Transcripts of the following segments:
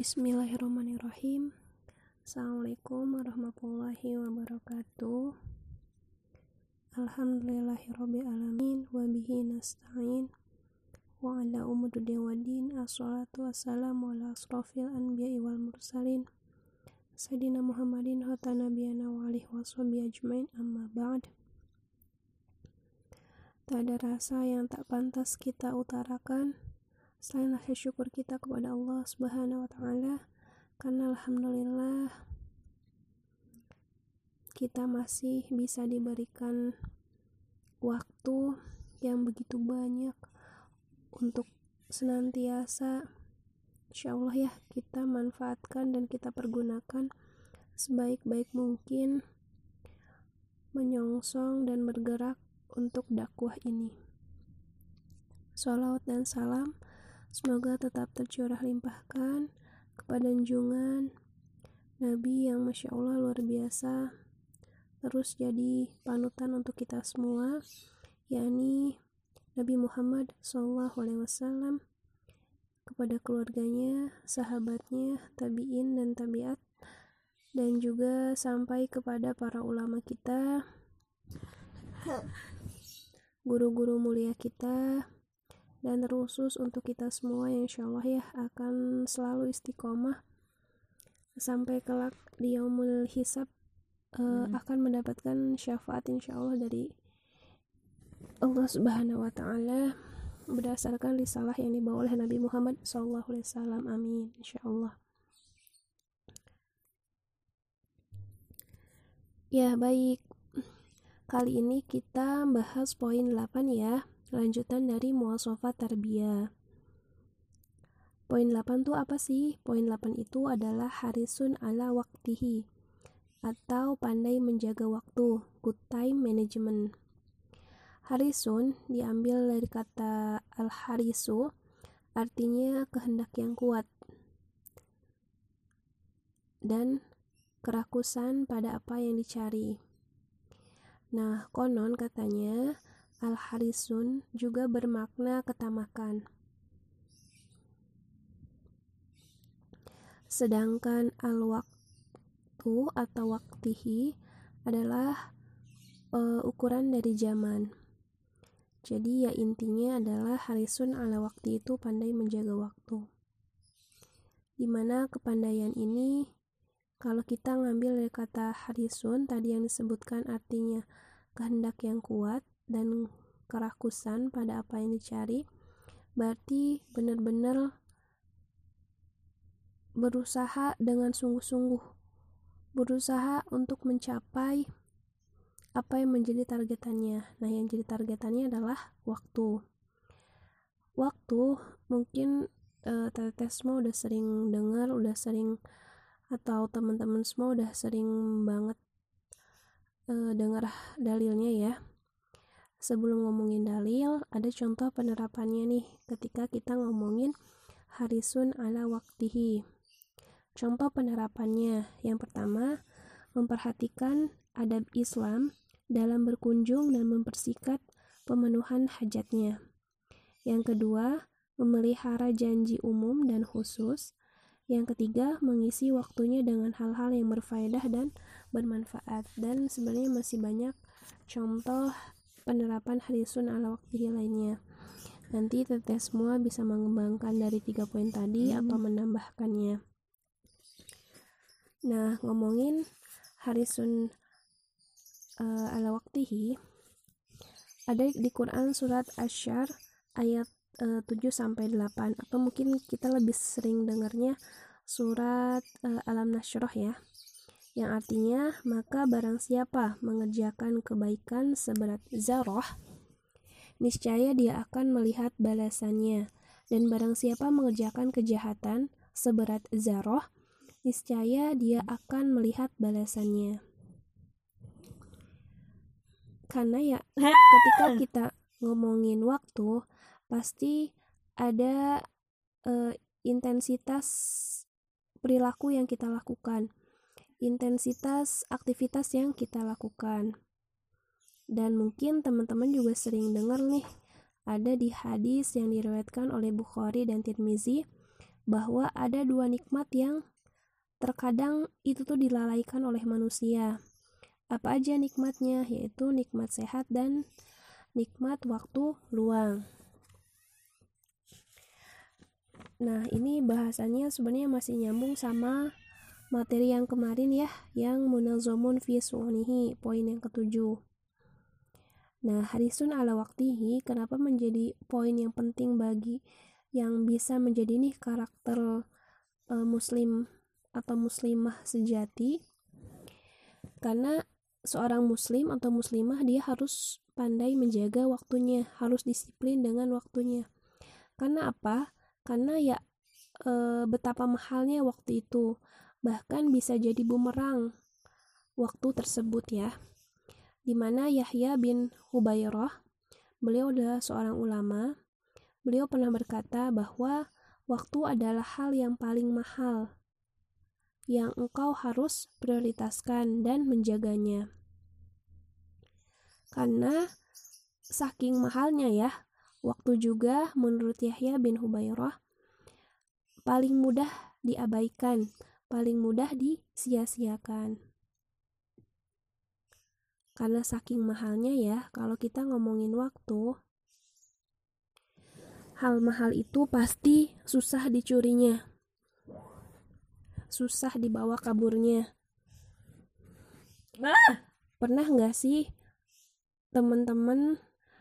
Bismillahirrahmanirrahim. Assalamualaikum warahmatullahi wabarakatuh. Alhamdulillahirrabbilalamin Wabihi nasta'in Wa ala umududdin wa din Assalatu wassalamu ala asrafil anbiya wal mursalin Sayyidina Muhammadin Hota nabiyana wa alihi washabi ajmain Amma ba'd. Tak ada rasa yang tak pantas kita utarakan Selain rasa syukur kita kepada Allah Subhanahu wa taala karena alhamdulillah kita masih bisa diberikan waktu yang begitu banyak untuk senantiasa insya Allah ya kita manfaatkan dan kita pergunakan sebaik-baik mungkin menyongsong dan bergerak untuk dakwah ini. Salawat dan salam Semoga tetap tercurah limpahkan kepada junjungan Nabi yang Masya Allah luar biasa. Terus jadi panutan untuk kita semua yakni Nabi Muhammad SAW kepada keluarganya, sahabatnya, tabiin dan tabiat dan juga sampai kepada para ulama kita guru-guru mulia kita dan terusus untuk kita semua yang insya Allah ya akan selalu istiqomah sampai kelak di yaumul hisab uh, hmm. akan mendapatkan syafaat insya Allah dari Allah Subhanahu wa taala berdasarkan risalah yang dibawa oleh Nabi Muhammad SAW amin insya Allah. Ya baik. Kali ini kita bahas poin 8 ya lanjutan dari muasofat tarbiyah. Poin 8 tuh apa sih? Poin 8 itu adalah harisun ala waktihi atau pandai menjaga waktu, good time management. Harisun diambil dari kata al-harisu, artinya kehendak yang kuat dan kerakusan pada apa yang dicari. Nah, konon katanya Al-Harisun juga bermakna ketamakan. Sedangkan al-waktu atau waktihi adalah uh, ukuran dari zaman. Jadi ya intinya adalah harisun ala waktu itu pandai menjaga waktu. Di mana kepandaian ini kalau kita ngambil dari kata harisun tadi yang disebutkan artinya kehendak yang kuat dan kerakusan pada apa yang dicari berarti benar-benar berusaha dengan sungguh-sungguh. Berusaha untuk mencapai apa yang menjadi targetannya. Nah yang jadi targetannya adalah waktu. Waktu mungkin uh, teteh semua udah sering dengar udah sering atau teman-teman semua udah sering banget uh, dengar dalilnya ya sebelum ngomongin dalil, ada contoh penerapannya nih ketika kita ngomongin harisun ala waktihi. Contoh penerapannya, yang pertama, memperhatikan adab Islam dalam berkunjung dan mempersikat pemenuhan hajatnya. Yang kedua, memelihara janji umum dan khusus. Yang ketiga, mengisi waktunya dengan hal-hal yang berfaedah dan bermanfaat. Dan sebenarnya masih banyak contoh penerapan harisun ala waktu lainnya. Nanti teteh semua bisa mengembangkan dari tiga poin tadi hmm. atau menambahkannya. Nah, ngomongin harisun uh, ala waktihi ada di Quran surat Asyar ayat uh, 7 sampai 8 atau mungkin kita lebih sering dengarnya surat uh, Alam Nasroh ya yang artinya maka barang siapa mengerjakan kebaikan seberat zarah niscaya dia akan melihat balasannya. Dan barang siapa mengerjakan kejahatan seberat zarah niscaya dia akan melihat balasannya. Karena ya ketika kita ngomongin waktu pasti ada uh, intensitas perilaku yang kita lakukan intensitas aktivitas yang kita lakukan. Dan mungkin teman-teman juga sering dengar nih, ada di hadis yang diriwayatkan oleh Bukhari dan Tirmizi bahwa ada dua nikmat yang terkadang itu tuh dilalaikan oleh manusia. Apa aja nikmatnya? Yaitu nikmat sehat dan nikmat waktu luang. Nah, ini bahasannya sebenarnya masih nyambung sama materi yang kemarin ya, yang munazomun fi su'nihi, poin yang ketujuh. Nah, harisun ala waktihi kenapa menjadi poin yang penting bagi yang bisa menjadi nih karakter uh, muslim atau muslimah sejati? Karena seorang muslim atau muslimah dia harus pandai menjaga waktunya, harus disiplin dengan waktunya. Karena apa? Karena ya e, betapa mahalnya waktu itu, bahkan bisa jadi bumerang waktu tersebut ya. Di mana Yahya bin Hubairah, beliau adalah seorang ulama, beliau pernah berkata bahwa waktu adalah hal yang paling mahal yang engkau harus prioritaskan dan menjaganya. Karena saking mahalnya ya, waktu juga menurut Yahya bin Hubairah paling mudah diabaikan, paling mudah disia-siakan. Karena saking mahalnya ya, kalau kita ngomongin waktu, hal mahal itu pasti susah dicurinya susah dibawa kaburnya. Nah. Pernah nggak sih teman-teman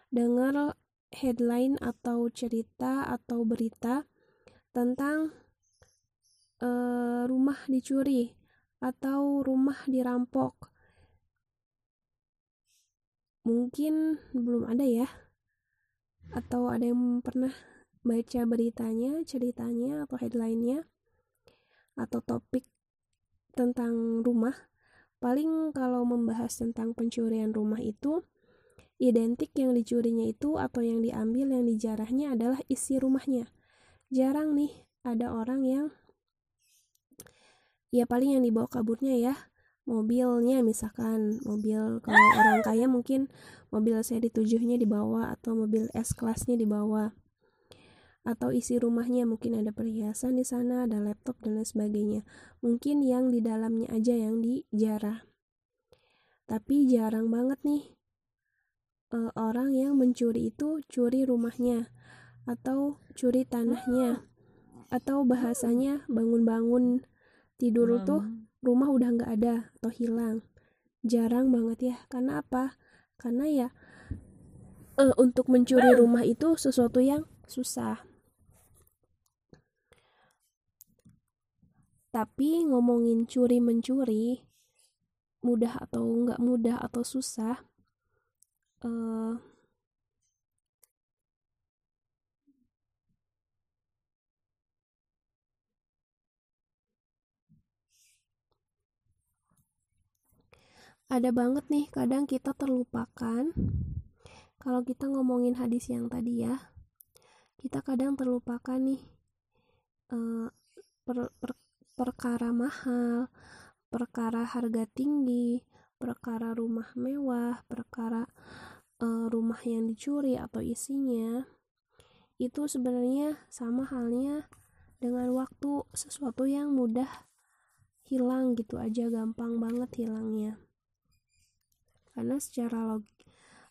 dengar headline atau cerita atau berita tentang uh, rumah dicuri atau rumah dirampok? Mungkin belum ada ya. Atau ada yang pernah baca beritanya, ceritanya atau headline-nya? atau topik tentang rumah paling kalau membahas tentang pencurian rumah itu identik yang dicurinya itu atau yang diambil yang dijarahnya adalah isi rumahnya jarang nih ada orang yang ya paling yang dibawa kaburnya ya mobilnya misalkan mobil kalau orang kaya mungkin mobil seri tujuhnya dibawa atau mobil S kelasnya dibawa atau isi rumahnya mungkin ada perhiasan di sana, ada laptop dan lain sebagainya. Mungkin yang di dalamnya aja yang dijarah. Tapi jarang banget nih uh, orang yang mencuri itu curi rumahnya atau curi tanahnya atau bahasanya bangun-bangun tidur tuh rumah udah nggak ada atau hilang. Jarang banget ya. Karena apa? Karena ya uh, untuk mencuri rumah itu sesuatu yang susah. Tapi ngomongin curi-mencuri, mudah atau nggak mudah atau susah, uh, ada banget nih kadang kita terlupakan. Kalau kita ngomongin hadis yang tadi ya kita kadang terlupakan nih uh, per, per, perkara mahal, perkara harga tinggi, perkara rumah mewah, perkara uh, rumah yang dicuri atau isinya, itu sebenarnya sama halnya dengan waktu sesuatu yang mudah hilang gitu aja gampang banget hilangnya karena secara log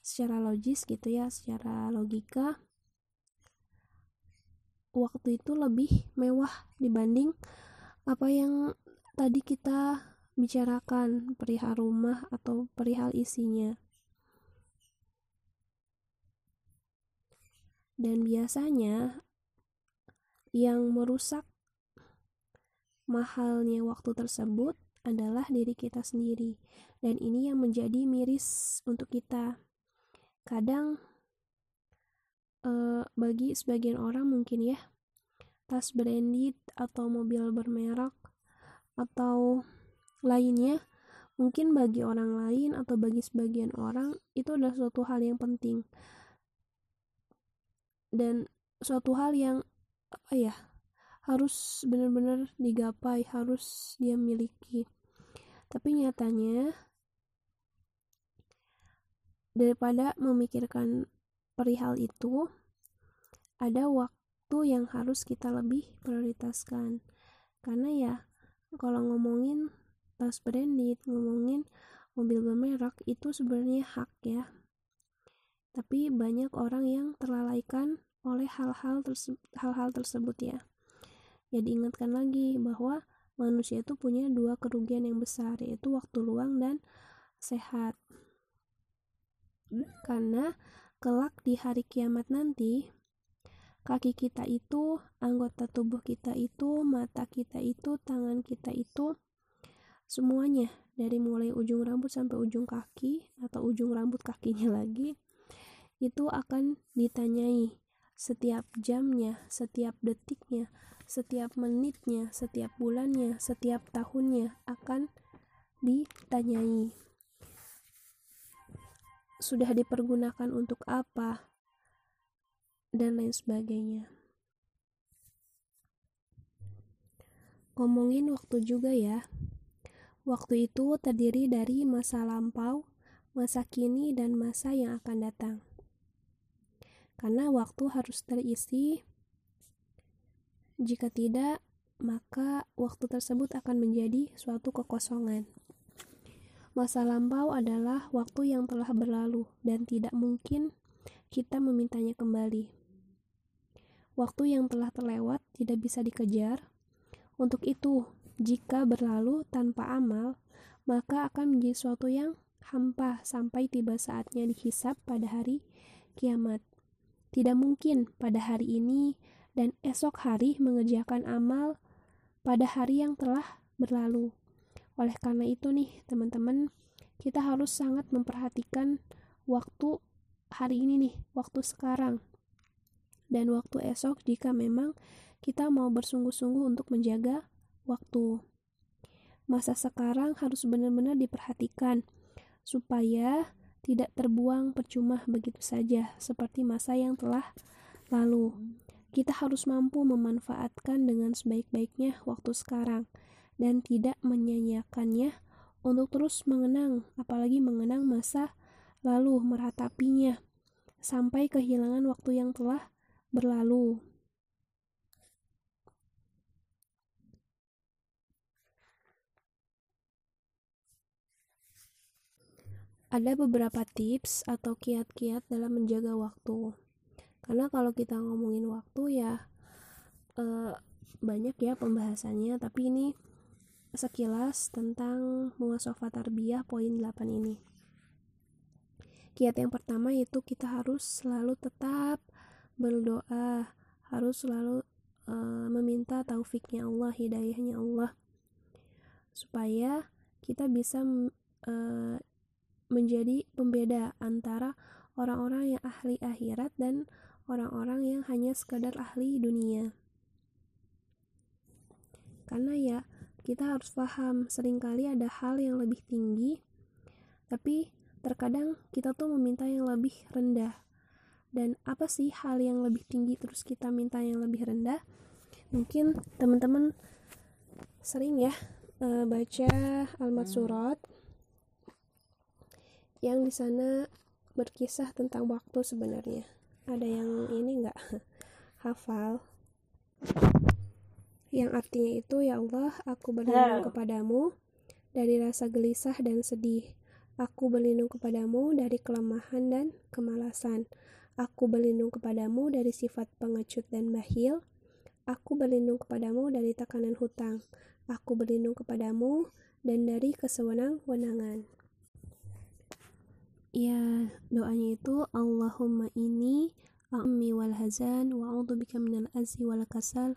secara logis gitu ya secara logika waktu itu lebih mewah dibanding apa yang tadi kita bicarakan perihal rumah atau perihal isinya. Dan biasanya yang merusak mahalnya waktu tersebut adalah diri kita sendiri. Dan ini yang menjadi miris untuk kita. Kadang eh, bagi sebagian orang mungkin ya tas branded atau mobil bermerek atau lainnya mungkin bagi orang lain atau bagi sebagian orang itu adalah suatu hal yang penting dan suatu hal yang apa ya harus benar-benar digapai harus dia miliki tapi nyatanya daripada memikirkan perihal itu ada waktu yang harus kita lebih prioritaskan. Karena ya kalau ngomongin tas branded ngomongin mobil bermerek itu sebenarnya hak ya. Tapi banyak orang yang terlalaikan oleh hal-hal terse hal-hal tersebut ya. Ya diingatkan lagi bahwa manusia itu punya dua kerugian yang besar yaitu waktu luang dan sehat. Karena kelak di hari kiamat nanti kaki kita itu, anggota tubuh kita itu, mata kita itu, tangan kita itu, semuanya dari mulai ujung rambut sampai ujung kaki atau ujung rambut kakinya lagi itu akan ditanyai setiap jamnya, setiap detiknya, setiap menitnya, setiap bulannya, setiap tahunnya akan ditanyai. Sudah dipergunakan untuk apa? dan lain sebagainya. Ngomongin waktu juga ya. Waktu itu terdiri dari masa lampau, masa kini, dan masa yang akan datang. Karena waktu harus terisi, jika tidak, maka waktu tersebut akan menjadi suatu kekosongan. Masa lampau adalah waktu yang telah berlalu dan tidak mungkin kita memintanya kembali. Waktu yang telah terlewat tidak bisa dikejar. Untuk itu, jika berlalu tanpa amal, maka akan menjadi suatu yang hampa sampai tiba saatnya dihisap pada hari kiamat. Tidak mungkin pada hari ini dan esok hari mengerjakan amal pada hari yang telah berlalu. Oleh karena itu nih, teman-teman, kita harus sangat memperhatikan waktu hari ini nih, waktu sekarang dan waktu esok jika memang kita mau bersungguh-sungguh untuk menjaga waktu. Masa sekarang harus benar-benar diperhatikan supaya tidak terbuang percuma begitu saja seperti masa yang telah lalu. Kita harus mampu memanfaatkan dengan sebaik-baiknya waktu sekarang dan tidak menyanyiakannya untuk terus mengenang, apalagi mengenang masa lalu meratapinya sampai kehilangan waktu yang telah berlalu. Ada beberapa tips atau kiat-kiat dalam menjaga waktu. Karena kalau kita ngomongin waktu ya e, banyak ya pembahasannya, tapi ini sekilas tentang muasofah tarbiyah poin 8 ini. Kiat yang pertama yaitu kita harus selalu tetap berdoa harus selalu uh, meminta taufiknya Allah hidayahnya Allah supaya kita bisa uh, menjadi pembeda antara orang-orang yang ahli akhirat dan orang-orang yang hanya sekadar ahli dunia. Karena ya kita harus paham sering kali ada hal yang lebih tinggi tapi terkadang kita tuh meminta yang lebih rendah. Dan apa sih hal yang lebih tinggi terus kita minta yang lebih rendah? Mungkin teman-teman sering ya uh, baca almat surat yang di sana berkisah tentang waktu sebenarnya ada yang ini nggak hafal yang artinya itu ya Allah aku berlindung kepadamu dari rasa gelisah dan sedih aku berlindung kepadamu dari kelemahan dan kemalasan Aku berlindung kepadamu dari sifat pengecut dan bahil. Aku berlindung kepadamu dari tekanan hutang. Aku berlindung kepadamu dan dari kesewenang-wenangan. Ya, doanya itu Allahumma ini a'mi wal hazan wa a'udzu bika minal azzi wal kasal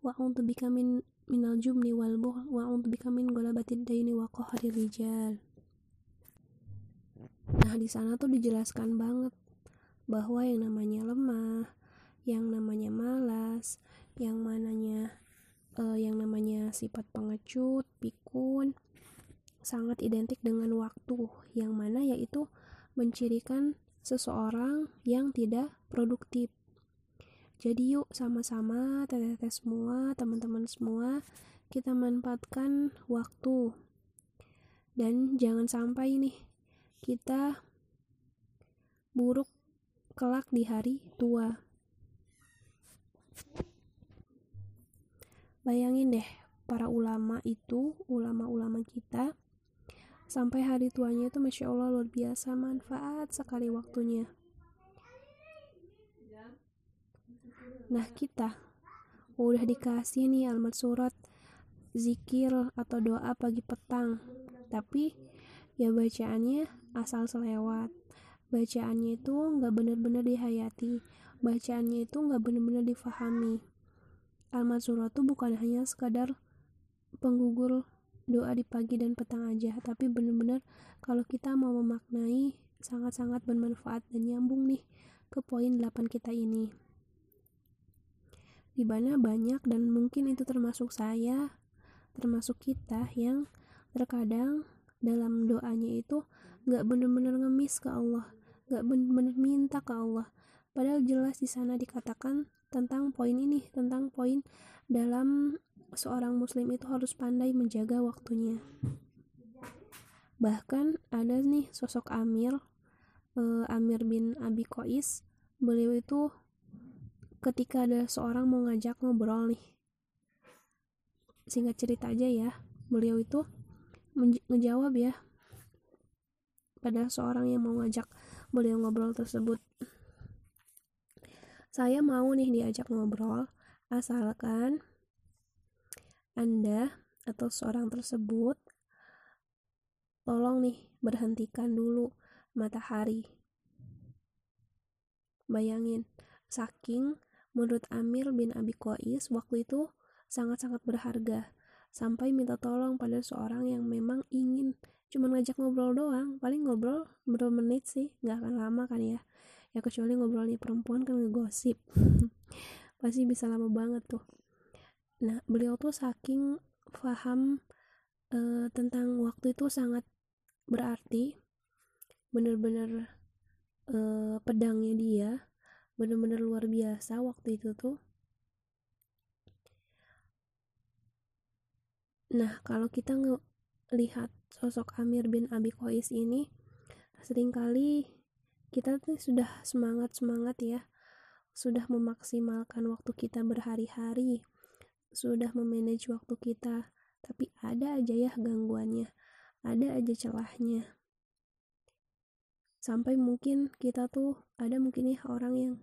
wa bika min minal jumni wal buhl wa a'udzu bika min ghalabatid daini wa qahri rijal. Nah, di sana tuh dijelaskan banget bahwa yang namanya lemah, yang namanya malas, yang mananya uh, yang namanya sifat pengecut, pikun sangat identik dengan waktu yang mana yaitu mencirikan seseorang yang tidak produktif. Jadi yuk sama-sama teteh-teteh semua, teman-teman semua kita manfaatkan waktu. Dan jangan sampai nih kita buruk kelak di hari tua. bayangin deh para ulama itu ulama-ulama kita sampai hari tuanya itu masya Allah luar biasa manfaat sekali waktunya. Nah kita udah dikasih nih alamat surat zikir atau doa pagi petang. Tapi ya bacaannya asal selewat. Bacaannya itu nggak bener-bener dihayati. Bacaannya itu nggak bener-bener difahami. Alamat surat itu bukan hanya sekadar penggugur doa di pagi dan petang aja. Tapi bener-bener kalau kita mau memaknai sangat-sangat bermanfaat dan nyambung nih ke poin 8 kita ini. Di mana banyak dan mungkin itu termasuk saya termasuk kita yang terkadang dalam doanya itu nggak bener-bener ngemis ke Allah nggak bener-bener minta ke Allah. Padahal jelas di sana dikatakan tentang poin ini tentang poin dalam seorang muslim itu harus pandai menjaga waktunya. Bahkan ada nih sosok Amir uh, Amir bin Abi Qais. Beliau itu ketika ada seorang mau ngajak ngobrol nih. Singkat cerita aja ya beliau itu menjawab ya. Pada seorang yang mau ngajak beliau ngobrol tersebut. Saya mau nih diajak ngobrol asalkan anda atau seorang tersebut tolong nih berhentikan dulu matahari. Bayangin saking menurut Amir bin Abi Qais waktu itu sangat-sangat berharga sampai minta tolong pada seorang yang memang ingin cuma ngajak ngobrol doang. Paling ngobrol berapa menit sih? Nggak akan lama kan ya? Ya kecuali ngobrolnya perempuan kan ngegosip. Pasti bisa lama banget tuh nah beliau tuh saking paham uh, tentang waktu itu sangat berarti. Bener-bener uh, pedangnya dia bener-bener luar biasa waktu itu tuh. Nah, kalau kita ngelihat sosok Amir bin Abi Qais ini, sering kali kita tuh sudah semangat-semangat ya, sudah memaksimalkan waktu kita berhari-hari, sudah memanage waktu kita, tapi ada aja ya gangguannya, ada aja celahnya. Sampai mungkin kita tuh ada mungkin ya orang yang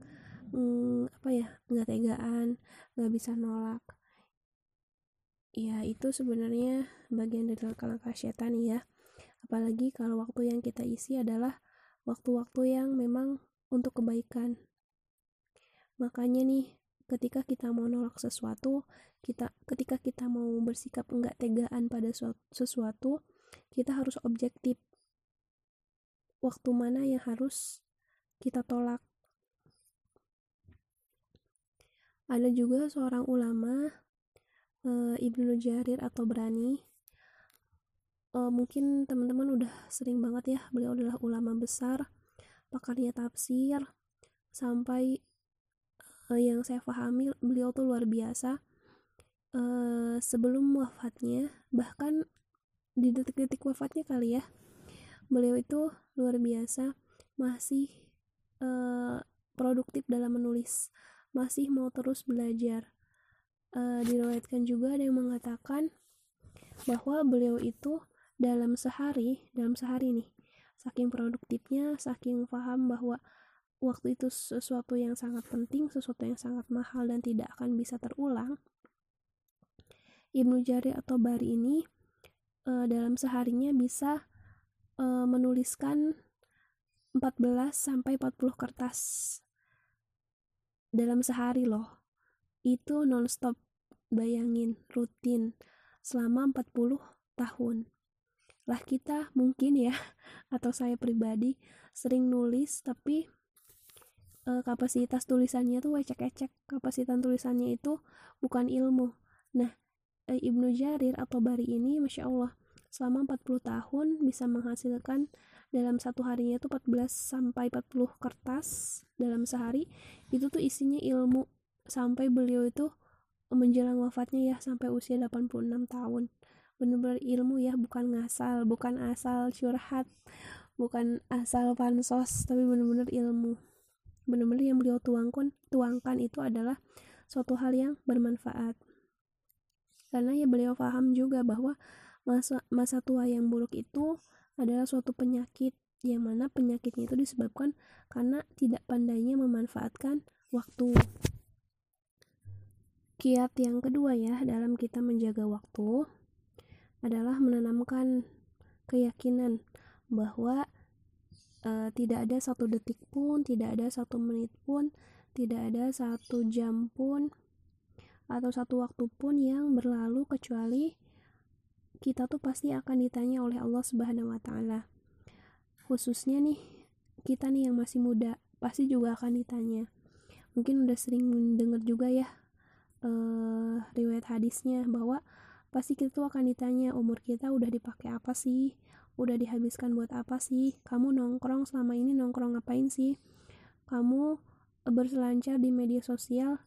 hmm, apa ya nggak tegaan, nggak bisa nolak. Ya itu sebenarnya bagian dari langkah-langkah setan ya. Apalagi kalau waktu yang kita isi adalah waktu-waktu yang memang untuk kebaikan. Makanya nih ketika kita mau nolak sesuatu kita ketika kita mau bersikap enggak tegaan pada sesuatu kita harus objektif. Waktu mana yang harus kita tolak? Ada juga seorang ulama uh, Ibnu Jarir atau Berani. Uh, mungkin teman-teman udah sering banget ya beliau adalah ulama besar pakarnya tafsir sampai uh, yang saya pahami beliau tuh luar biasa. Uh, sebelum wafatnya bahkan di detik-detik wafatnya kali ya beliau itu luar biasa masih uh, produktif dalam menulis masih mau terus belajar. Uh, diriwayatkan juga ada yang mengatakan bahwa beliau itu dalam sehari dalam sehari nih saking produktifnya saking paham bahwa waktu itu sesuatu yang sangat penting sesuatu yang sangat mahal dan tidak akan bisa terulang Ibnu Jari atau Bari ini uh, dalam seharinya bisa uh, menuliskan 14 sampai 40 kertas dalam sehari loh. Itu nonstop bayangin rutin selama 40 tahun. Lah kita mungkin ya atau saya pribadi sering nulis tapi e, kapasitas tulisannya tuh ecek-ecek. Kapasitas tulisannya itu bukan ilmu. Nah e, Ibnu Jarir atau Bari ini Masya Allah selama 40 tahun bisa menghasilkan dalam satu harinya itu 14 sampai 40 kertas dalam sehari. Itu tuh isinya ilmu. Sampai beliau itu menjelang wafatnya ya sampai usia 86 tahun. Benar-benar ilmu ya bukan ngasal bukan asal curhat bukan asal pansos tapi benar-benar ilmu benar-benar yang beliau tuangkan tuangkan itu adalah suatu hal yang bermanfaat karena ya beliau paham juga bahwa masa masa tua yang buruk itu adalah suatu penyakit yang mana penyakitnya itu disebabkan karena tidak pandainya memanfaatkan waktu. Kiat yang kedua ya dalam kita menjaga waktu adalah menanamkan keyakinan bahwa uh, tidak ada satu detik pun, tidak ada satu menit pun, tidak ada satu jam pun atau satu waktu pun yang berlalu kecuali kita tuh pasti akan ditanya oleh Allah Subhanahu wa taala. Khususnya nih kita nih yang masih muda pasti juga akan ditanya. Mungkin udah sering mendengar juga ya uh, riwayat hadisnya bahwa pasti kita tuh akan ditanya umur kita udah dipakai apa sih? Udah dihabiskan buat apa sih? Kamu nongkrong selama ini nongkrong ngapain sih? Kamu berselancar di media sosial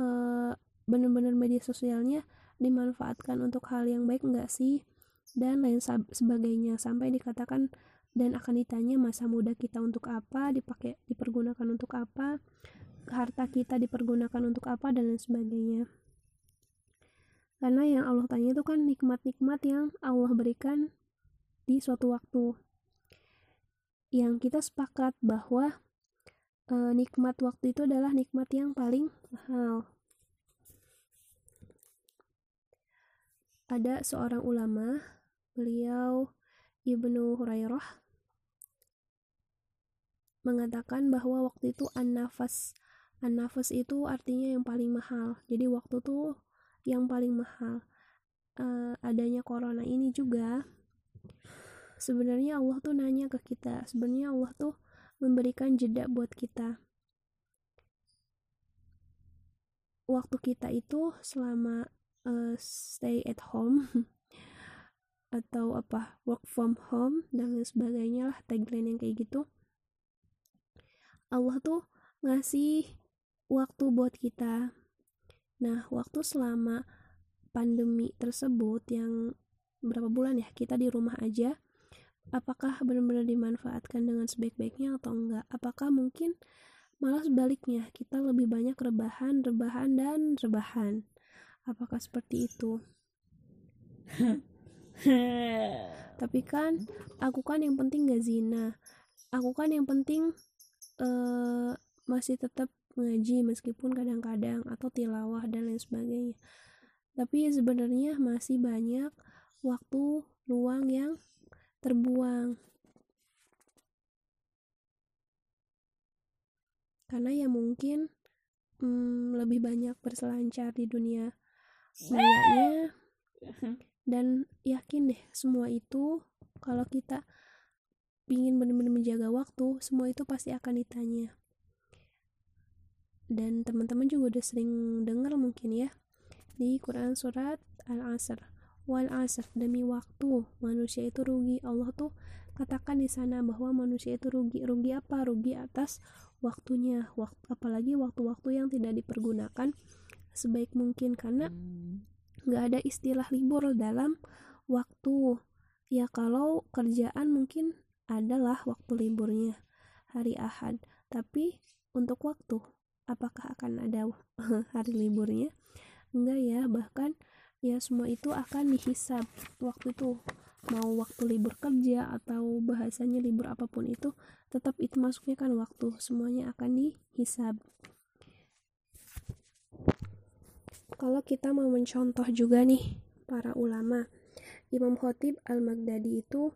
uh, bener-bener media sosialnya dimanfaatkan untuk hal yang baik enggak sih? Dan lain sebagainya. Sampai dikatakan dan akan ditanya masa muda kita untuk apa? Dipakai dipergunakan untuk apa? Harta kita dipergunakan untuk apa? Dan lain sebagainya. Karena yang Allah tanya itu kan nikmat-nikmat yang Allah berikan di suatu waktu yang kita sepakat bahwa e, nikmat waktu itu adalah nikmat yang paling mahal ada seorang ulama, beliau Ibnu Hurairah mengatakan bahwa waktu itu an-nafas. An-nafas itu artinya yang paling mahal. Jadi waktu itu yang paling mahal. Uh, adanya corona ini juga sebenarnya Allah tuh nanya ke kita. Sebenarnya Allah tuh memberikan jeda buat kita. Waktu kita itu selama uh, stay at home atau apa work from home dan lain sebagainya lah tagline yang kayak gitu Allah tuh ngasih waktu buat kita nah waktu selama pandemi tersebut yang berapa bulan ya kita di rumah aja apakah benar-benar dimanfaatkan dengan sebaik-baiknya atau enggak apakah mungkin malah sebaliknya kita lebih banyak rebahan rebahan dan rebahan Apakah seperti itu? Tapi kan aku kan yang penting gak zina. Aku kan yang penting uh, masih tetap ngaji meskipun kadang-kadang atau tilawah dan lain sebagainya. Tapi sebenarnya masih banyak waktu luang yang terbuang. Karena ya mungkin hmm, lebih banyak berselancar di dunia layaknya dan yakin deh semua itu kalau kita ingin benar-benar menjaga waktu semua itu pasti akan ditanya dan teman-teman juga udah sering dengar mungkin ya di Quran surat Al-Asr wal asr demi waktu. Manusia itu rugi. Allah tuh katakan di sana bahwa manusia itu rugi. Rugi apa? Rugi atas waktunya. Waktu apalagi waktu-waktu yang tidak dipergunakan sebaik mungkin. Karena hmm. nggak ada istilah libur dalam waktu. Ya kalau kerjaan mungkin adalah waktu liburnya hari Ahad. Tapi untuk waktu apakah akan ada hari liburnya? Enggak ya. Bahkan ya semua itu akan dihisap. Waktu itu mau waktu libur kerja atau bahasanya libur apa pun itu tetap itu masuknya kan waktu. Semuanya akan dihisap. Kalau kita mau mencontoh juga nih para ulama. Imam Khotib Al-Maghdadi itu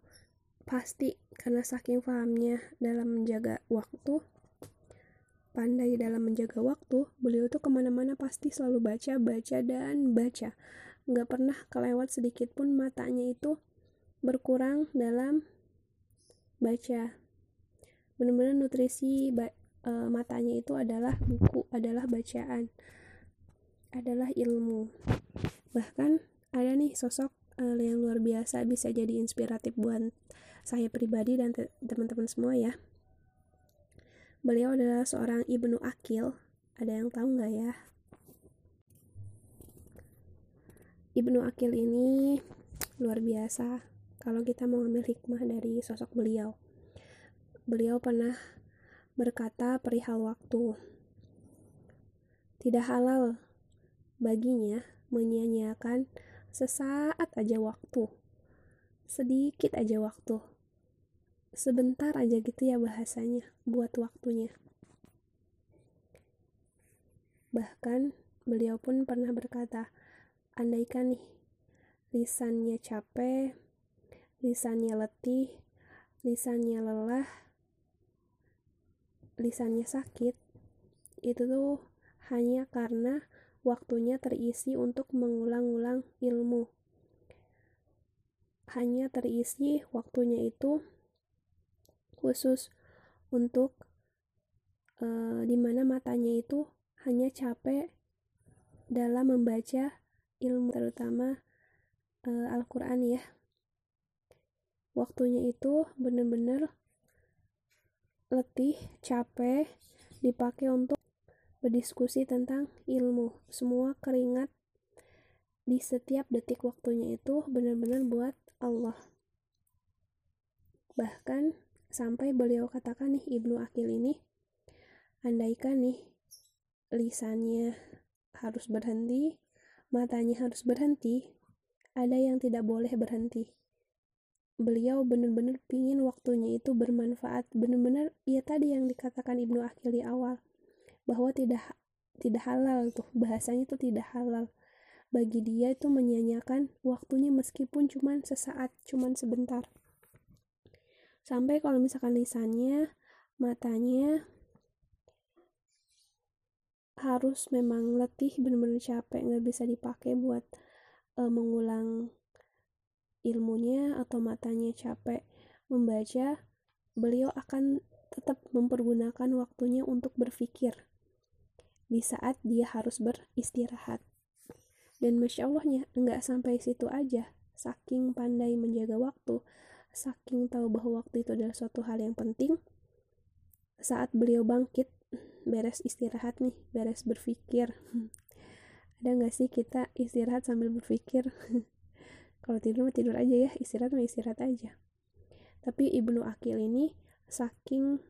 pasti karena saking pahamnya dalam menjaga waktu pandai dalam menjaga waktu beliau tuh ke mana-mana pasti selalu baca baca dan baca nggak pernah kelewat sedikit pun matanya itu berkurang dalam baca benar-benar nutrisi uh, matanya itu adalah buku adalah bacaan adalah ilmu. Bahkan ada nih sosok uh, yang luar biasa bisa jadi inspiratif buat saya pribadi dan teman-teman semua ya. Beliau adalah seorang Ibnu Akil. Ada yang tahu nggak ya? Ibnu Akil ini luar biasa kalau kita mau ambil hikmah dari sosok beliau. Beliau pernah berkata perihal waktu. Tidak halal baginya menyia-nyiakan sesaat aja waktu sedikit aja waktu sebentar aja gitu ya bahasanya buat waktunya bahkan beliau pun pernah berkata andaikan nih lisannya capek lisannya letih lisannya lelah lisannya sakit itu tuh hanya karena waktunya terisi untuk mengulang-ulang ilmu. Hanya terisi waktunya itu khusus untuk uh, di mana matanya itu hanya capek dalam membaca ilmu terutama uh, Al-Quran ya waktunya itu benar-benar letih, capek, dipakai untuk berdiskusi tentang ilmu. Semua keringat di setiap detik waktunya itu benar-benar buat Allah. Bahkan sampai beliau katakan nih Ibnu Akil ini, andaikan nih lisannya harus berhenti, matanya harus berhenti, ada yang tidak boleh berhenti. Beliau benar-benar pingin waktunya itu bermanfaat, benar-benar ya tadi yang dikatakan Ibnu Akil di awal bahwa tidak tidak halal tuh. Bahasanya itu tidak halal. Bagi dia itu menyanyikan waktunya meskipun cuman sesaat cuman sebentar. Sampai kalau misalkan lisannya matanya harus memang letih benar-benar capek nggak bisa dipakai buat uh, mengulang ilmunya atau matanya capek membaca beliau akan tetap mempergunakan waktunya untuk berpikir di saat dia harus beristirahat. Dan masya Allahnya nggak sampai situ aja, saking pandai menjaga waktu, saking tahu bahwa waktu itu adalah suatu hal yang penting. Saat beliau bangkit, beres istirahat nih, beres berpikir. Ada nggak sih kita istirahat sambil berpikir? Kalau tidur mah tidur aja ya, istirahat mah istirahat aja. Tapi Ibnu Akil ini saking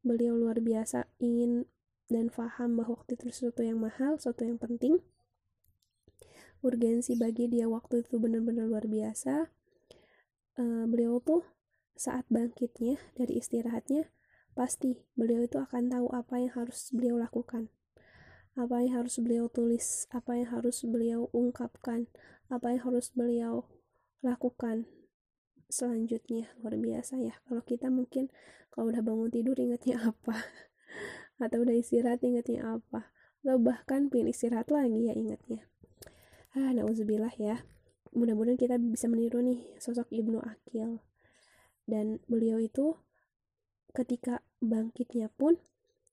beliau luar biasa ingin dan paham bahwa waktu itu sesuatu yang mahal, sesuatu yang penting. Urgensi bagi dia waktu itu benar-benar luar biasa. Uh, beliau tuh saat bangkitnya dari istirahatnya, pasti beliau itu akan tahu apa yang harus beliau lakukan. Apa yang harus beliau tulis, apa yang harus beliau ungkapkan, apa yang harus beliau lakukan selanjutnya. Luar biasa ya. Kalau kita mungkin kalau udah bangun tidur ingatnya apa? Atau udah istirahat ingatnya apa? Atau bahkan pengen istirahat lagi ya ingatnya ah nauzubillah ya. Mudah-mudahan kita bisa meniru nih sosok Ibnu Akil. Dan beliau itu ketika bangkitnya pun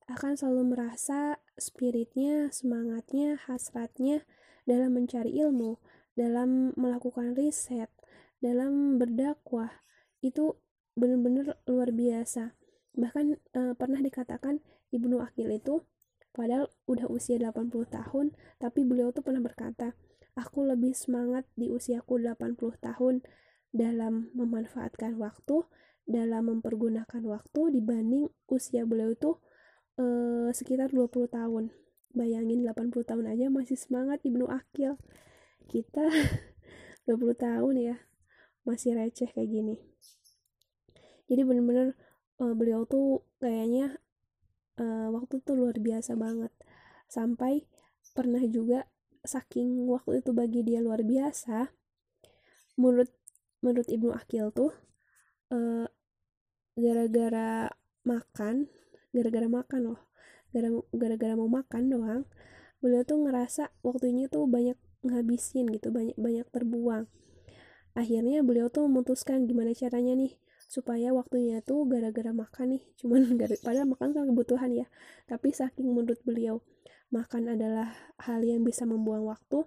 akan selalu merasa spiritnya, semangatnya, hasratnya dalam mencari ilmu, dalam melakukan riset, dalam berdakwah itu benar-benar luar biasa. Bahkan e, pernah dikatakan Ibnu Akil itu padahal udah usia 80 tahun tapi beliau tuh pernah berkata aku lebih semangat di usiaku 80 tahun dalam memanfaatkan waktu dalam mempergunakan waktu dibanding usia beliau itu eh, sekitar 20 tahun. Bayangin 80 tahun aja masih semangat Ibnu Akil. Kita 20 tahun ya masih receh kayak gini. Jadi bener-bener uh, beliau tuh kayaknya uh, waktu itu luar biasa banget. Sampai pernah juga saking waktu itu bagi dia luar biasa menurut menurut Ibnu Akil tuh gara gara-gara makan gara-gara makan loh. Gara-gara mau makan doang beliau tuh ngerasa waktunya tuh banyak ngabisin gitu banyak banyak terbuang. Akhirnya beliau tuh memutuskan gimana caranya nih supaya waktunya tuh gara-gara makan nih. Cuman gara padahal makan kan kebutuhan ya. Tapi saking menurut beliau makan adalah hal yang bisa membuang waktu.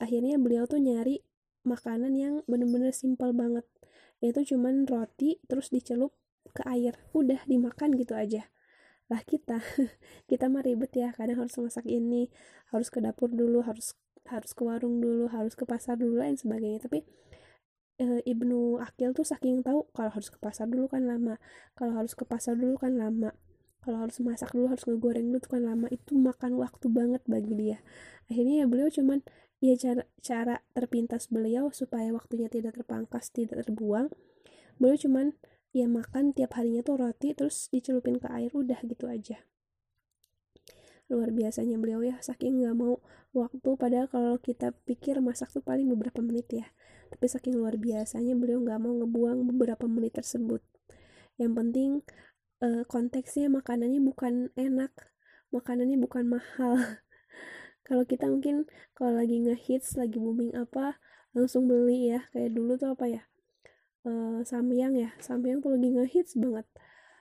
Akhirnya beliau tuh nyari makanan yang bener-bener simpel banget yaitu cuman roti terus dicelup ke air. Udah dimakan gitu aja. Lah kita kita mah ribet ya. Kadang harus masak ini harus ke dapur dulu harus harus ke warung dulu harus ke pasar dulu lain sebagainya. Tapi e, Ibnu Akil tuh saking tahu kalau harus ke pasar dulu kan lama. Kalau harus ke pasar dulu kan lama. Kalau harus masak dulu harus ngegoreng dulu kan lama. Itu makan waktu banget bagi dia. Akhirnya ya beliau cuman ya cara cara terpintas beliau supaya waktunya tidak terpangkas tidak terbuang. Beliau cuman ya makan tiap harinya tuh roti terus dicelupin ke air udah gitu aja. Luar biasanya beliau ya saking nggak mau waktu padahal kalau kita pikir masak tuh paling beberapa menit ya. Tapi saking luar biasanya beliau nggak mau ngebuang beberapa menit tersebut. Yang penting uh, konteksnya makanannya bukan enak makanannya bukan mahal kalau kita mungkin kalau lagi ngehits lagi booming apa langsung beli ya. Kayak dulu tuh apa ya? Uh, samyang ya. Samyang tuh lagi ngehits banget.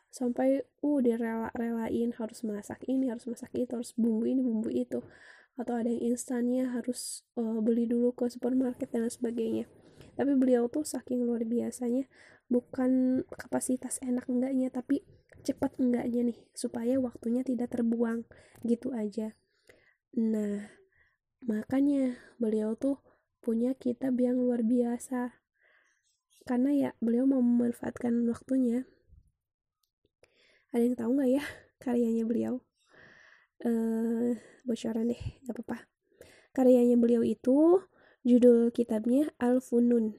Sampai uh direla-relain harus masak ini harus masak itu harus bumbu ini bumbu itu. Atau ada yang instannya harus uh, beli dulu ke supermarket dan sebagainya. Tapi beliau tuh saking luar biasanya bukan kapasitas enak enggaknya tapi cepat enggaknya nih supaya waktunya tidak terbuang gitu aja nah makanya beliau tuh punya kitab yang luar biasa. Karena ya beliau mau memanfaatkan waktunya. Ada yang tahu nggak ya karyanya beliau? Eh bocoran deh nggak apa-apa. Karyanya beliau itu judul kitabnya Al Funun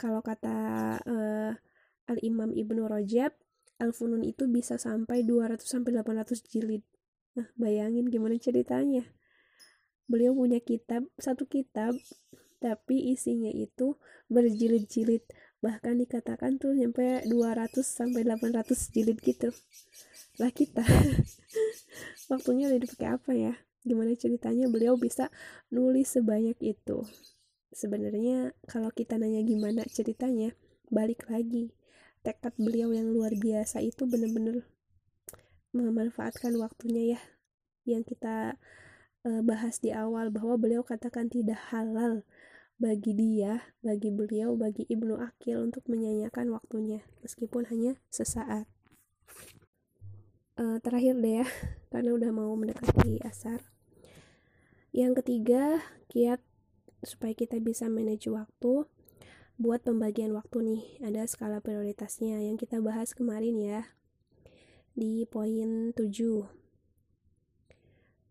kalau kata uh, Al Imam Ibnu Rajab Al Funun itu bisa sampai 200 sampai 800 jilid nah bayangin gimana ceritanya. Beliau punya kitab satu kitab tapi isinya itu berjilid-jilid. Bahkan dikatakan tuh sampai 200 sampai 800 jilid gitu. Lah kita waktunya udah dipakai apa ya? Gimana ceritanya beliau bisa nulis sebanyak itu? Sebenarnya kalau kita nanya gimana ceritanya balik lagi. Tekad beliau yang luar biasa itu bener-bener memanfaatkan waktunya ya yang kita uh, bahas di awal bahwa beliau katakan tidak halal bagi dia, bagi beliau, bagi Ibnu Akil untuk menyanyikan waktunya, meskipun hanya sesaat. Uh, terakhir deh ya, karena udah mau mendekati asar. Yang ketiga, kiat supaya kita bisa manage waktu buat pembagian waktu nih. Ada skala prioritasnya yang kita bahas kemarin ya. Di poin 7.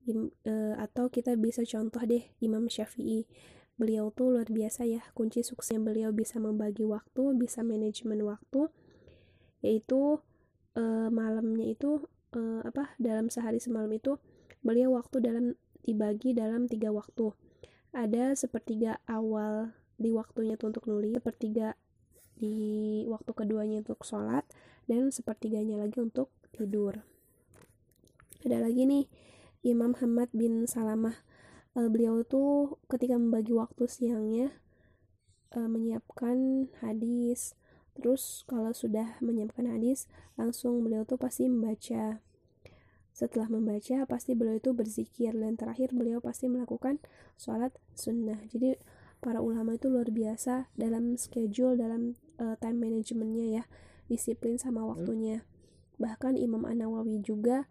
Im, uh, atau kita bisa contoh deh Imam Syafi'i beliau tuh luar biasa ya kunci suksesnya beliau bisa membagi waktu bisa manajemen waktu yaitu uh, malamnya itu uh, apa dalam sehari semalam itu beliau waktu dalam dibagi dalam tiga waktu ada sepertiga awal di waktunya tuh untuk nulis sepertiga di waktu keduanya untuk sholat dan sepertiganya lagi untuk tidur. Ada lagi nih Imam Hamad bin Salamah. Uh, beliau tuh ketika membagi waktu siangnya uh, menyiapkan hadis. Terus kalau sudah menyiapkan hadis langsung beliau tuh pasti membaca. Setelah membaca pasti beliau itu berzikir. Dan terakhir beliau pasti melakukan sholat sunnah. Jadi para ulama itu luar biasa dalam schedule dalam uh, time managementnya ya disiplin sama waktunya bahkan Imam An Nawawi juga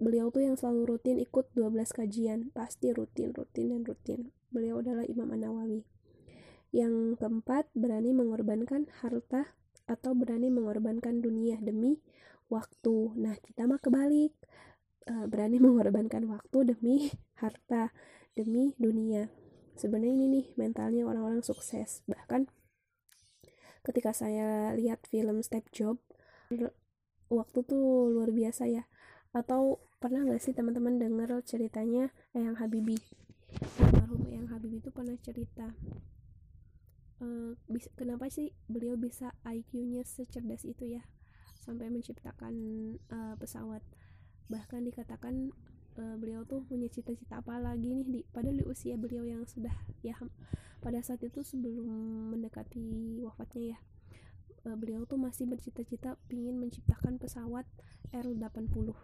beliau tuh yang selalu rutin ikut 12 kajian. Pasti rutin rutin dan rutin. Beliau adalah Imam An-Nawawi. Yang keempat berani mengorbankan harta atau berani mengorbankan dunia demi waktu. Nah kita mah kebalik. Uh, berani mengorbankan waktu demi harta demi dunia. Sebenarnya ini nih mentalnya orang-orang sukses. Bahkan ketika saya lihat film Step Job waktu tuh luar biasa ya. Atau pernah nggak sih teman-teman dengar ceritanya Eyang Habibi? Almarhum Eyang Habibi itu pernah cerita bis, kenapa sih beliau bisa IQ-nya secerdas itu ya? Sampai menciptakan uh, pesawat. Bahkan dikatakan uh, beliau tuh punya cita-cita apa lagi nih di pada di usia beliau yang sudah ya pada saat itu sebelum mendekati wafatnya ya uh, beliau tuh masih bercita-cita ingin menciptakan pesawat R80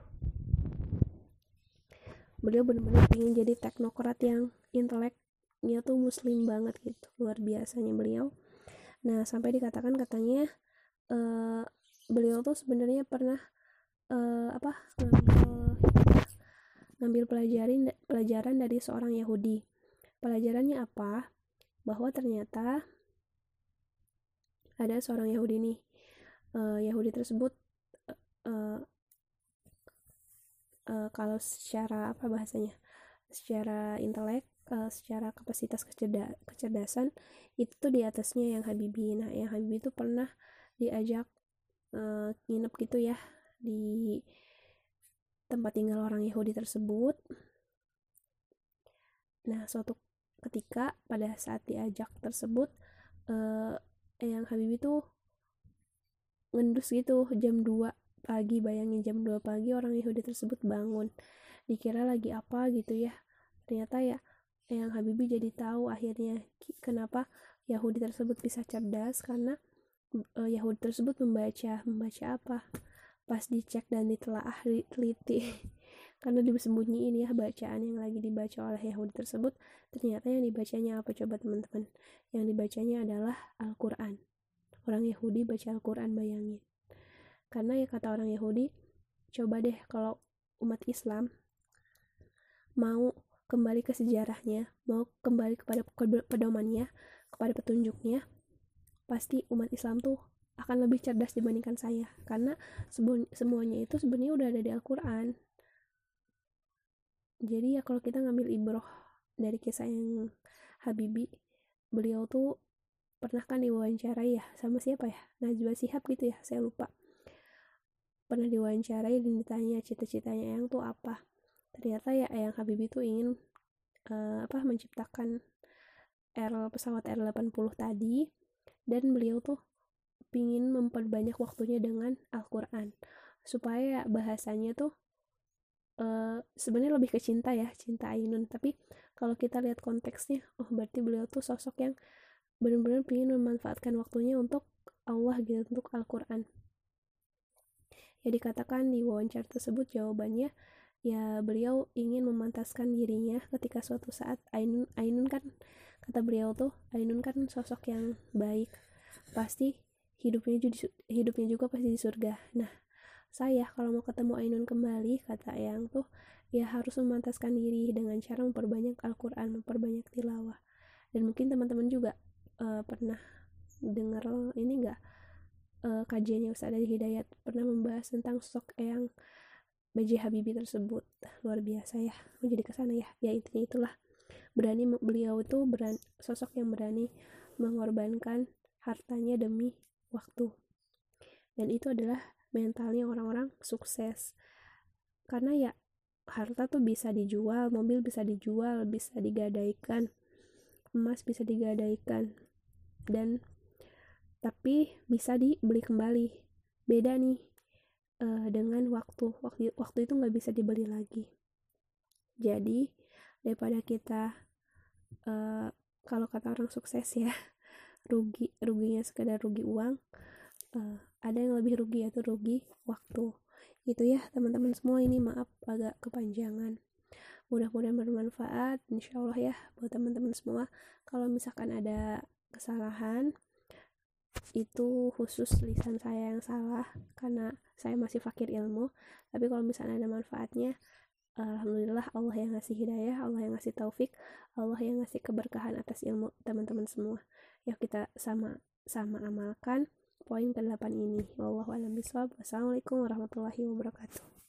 beliau benar-benar ingin jadi teknokrat yang inteleknya tuh muslim banget gitu luar biasanya beliau. Nah sampai dikatakan katanya uh, beliau tuh sebenarnya pernah uh, apa ngambil ngambil pelajaran pelajaran dari seorang Yahudi. Pelajarannya apa? Bahwa ternyata ada seorang Yahudi nih. Uh, Yahudi tersebut uh, uh, kalau secara apa bahasanya secara intelek uh, secara kapasitas kecerda kecerdasan itu tuh di atasnya yang Habibi. Nah yang Habibi itu pernah diajak uh, nginep gitu ya di tempat tinggal orang Yahudi tersebut. Nah suatu ketika pada saat diajak tersebut yang Habibi tuh ngendus gitu jam 2 pagi bayangin jam 2 pagi orang Yahudi tersebut bangun. Dikira lagi apa gitu ya. Ternyata ya yang Habibi jadi tahu akhirnya kenapa Yahudi tersebut bisa cerdas karena uh, Yahudi tersebut membaca membaca apa pas dicek dan ditelaah teliti. Karena disembunyiin ya bacaan yang lagi dibaca oleh Yahudi tersebut. Ternyata yang dibacanya apa coba teman-teman? Yang dibacanya adalah Al-Quran. Orang Yahudi baca Al-Quran bayangin. Karena ya kata orang Yahudi coba deh kalau umat Islam mau kembali ke sejarahnya mau kembali kepada pedomannya kepada petunjuknya pasti umat Islam tuh akan lebih cerdas dibandingkan saya. Karena semuanya itu sebenarnya udah ada di Al-Quran. Jadi ya kalau kita ngambil ibroh dari kisah yang Habibi beliau tuh pernah kan diwawancarai ya sama siapa ya? Najwa Sihab gitu ya saya lupa. Pernah diwawancarai dan ditanya cita-citanya yang tuh apa. Ternyata ya yang Habibie tuh ingin uh, apa menciptakan R pesawat R80 tadi. Dan beliau tuh ingin memperbanyak waktunya dengan Al-Quran. Supaya bahasanya tuh uh, sebenarnya lebih ke cinta ya cinta Ainun. Tapi kalau kita lihat konteksnya oh berarti beliau tuh sosok yang benar-benar ingin memanfaatkan waktunya untuk Allah gitu untuk Al-Quran. Ya dikatakan di wawancara tersebut jawabannya ya beliau ingin memantaskan dirinya ketika suatu saat Ainun Ainun kan kata beliau tuh Ainun kan sosok yang baik. Pasti hidupnya juga hidupnya juga pasti di surga. Nah saya kalau mau ketemu Ainun kembali kata Ayang tuh ya harus memantaskan diri dengan cara memperbanyak Al-Quran memperbanyak tilawah. Dan mungkin teman-teman juga uh, pernah dengar ini enggak uh, kajiannya Ustaz dari Hidayat pernah membahas tentang sosok yang B.J. Habibie tersebut. Luar biasa ya mau jadi ke sana ya. Ya intinya itulah. Berani beliau itu berani, sosok yang berani mengorbankan hartanya demi waktu. Dan itu adalah mentalnya orang-orang sukses. Karena ya harta tuh bisa dijual mobil bisa dijual bisa digadaikan emas bisa digadaikan dan tapi bisa dibeli kembali. Beda nih uh, dengan waktu. Waktu waktu itu nggak bisa dibeli lagi. Jadi daripada kita uh, kalau kata orang sukses ya rugi ruginya sekedar rugi uang uh, ada yang lebih rugi yaitu rugi waktu. Itu ya teman-teman semua ini maaf agak kepanjangan. Mudah-mudahan bermanfaat insya Allah ya buat teman-teman semua. Kalau misalkan ada kesalahan itu khusus lisan saya yang salah karena saya masih fakir ilmu. Tapi kalau misalnya ada manfaatnya Alhamdulillah Allah yang ngasih hidayah Allah yang ngasih taufik Allah yang ngasih keberkahan atas ilmu teman-teman semua ya kita sama sama amalkan poin ke-8 ini. Wallahualam bisawab Wassalamualaikum warahmatullahi wabarakatuh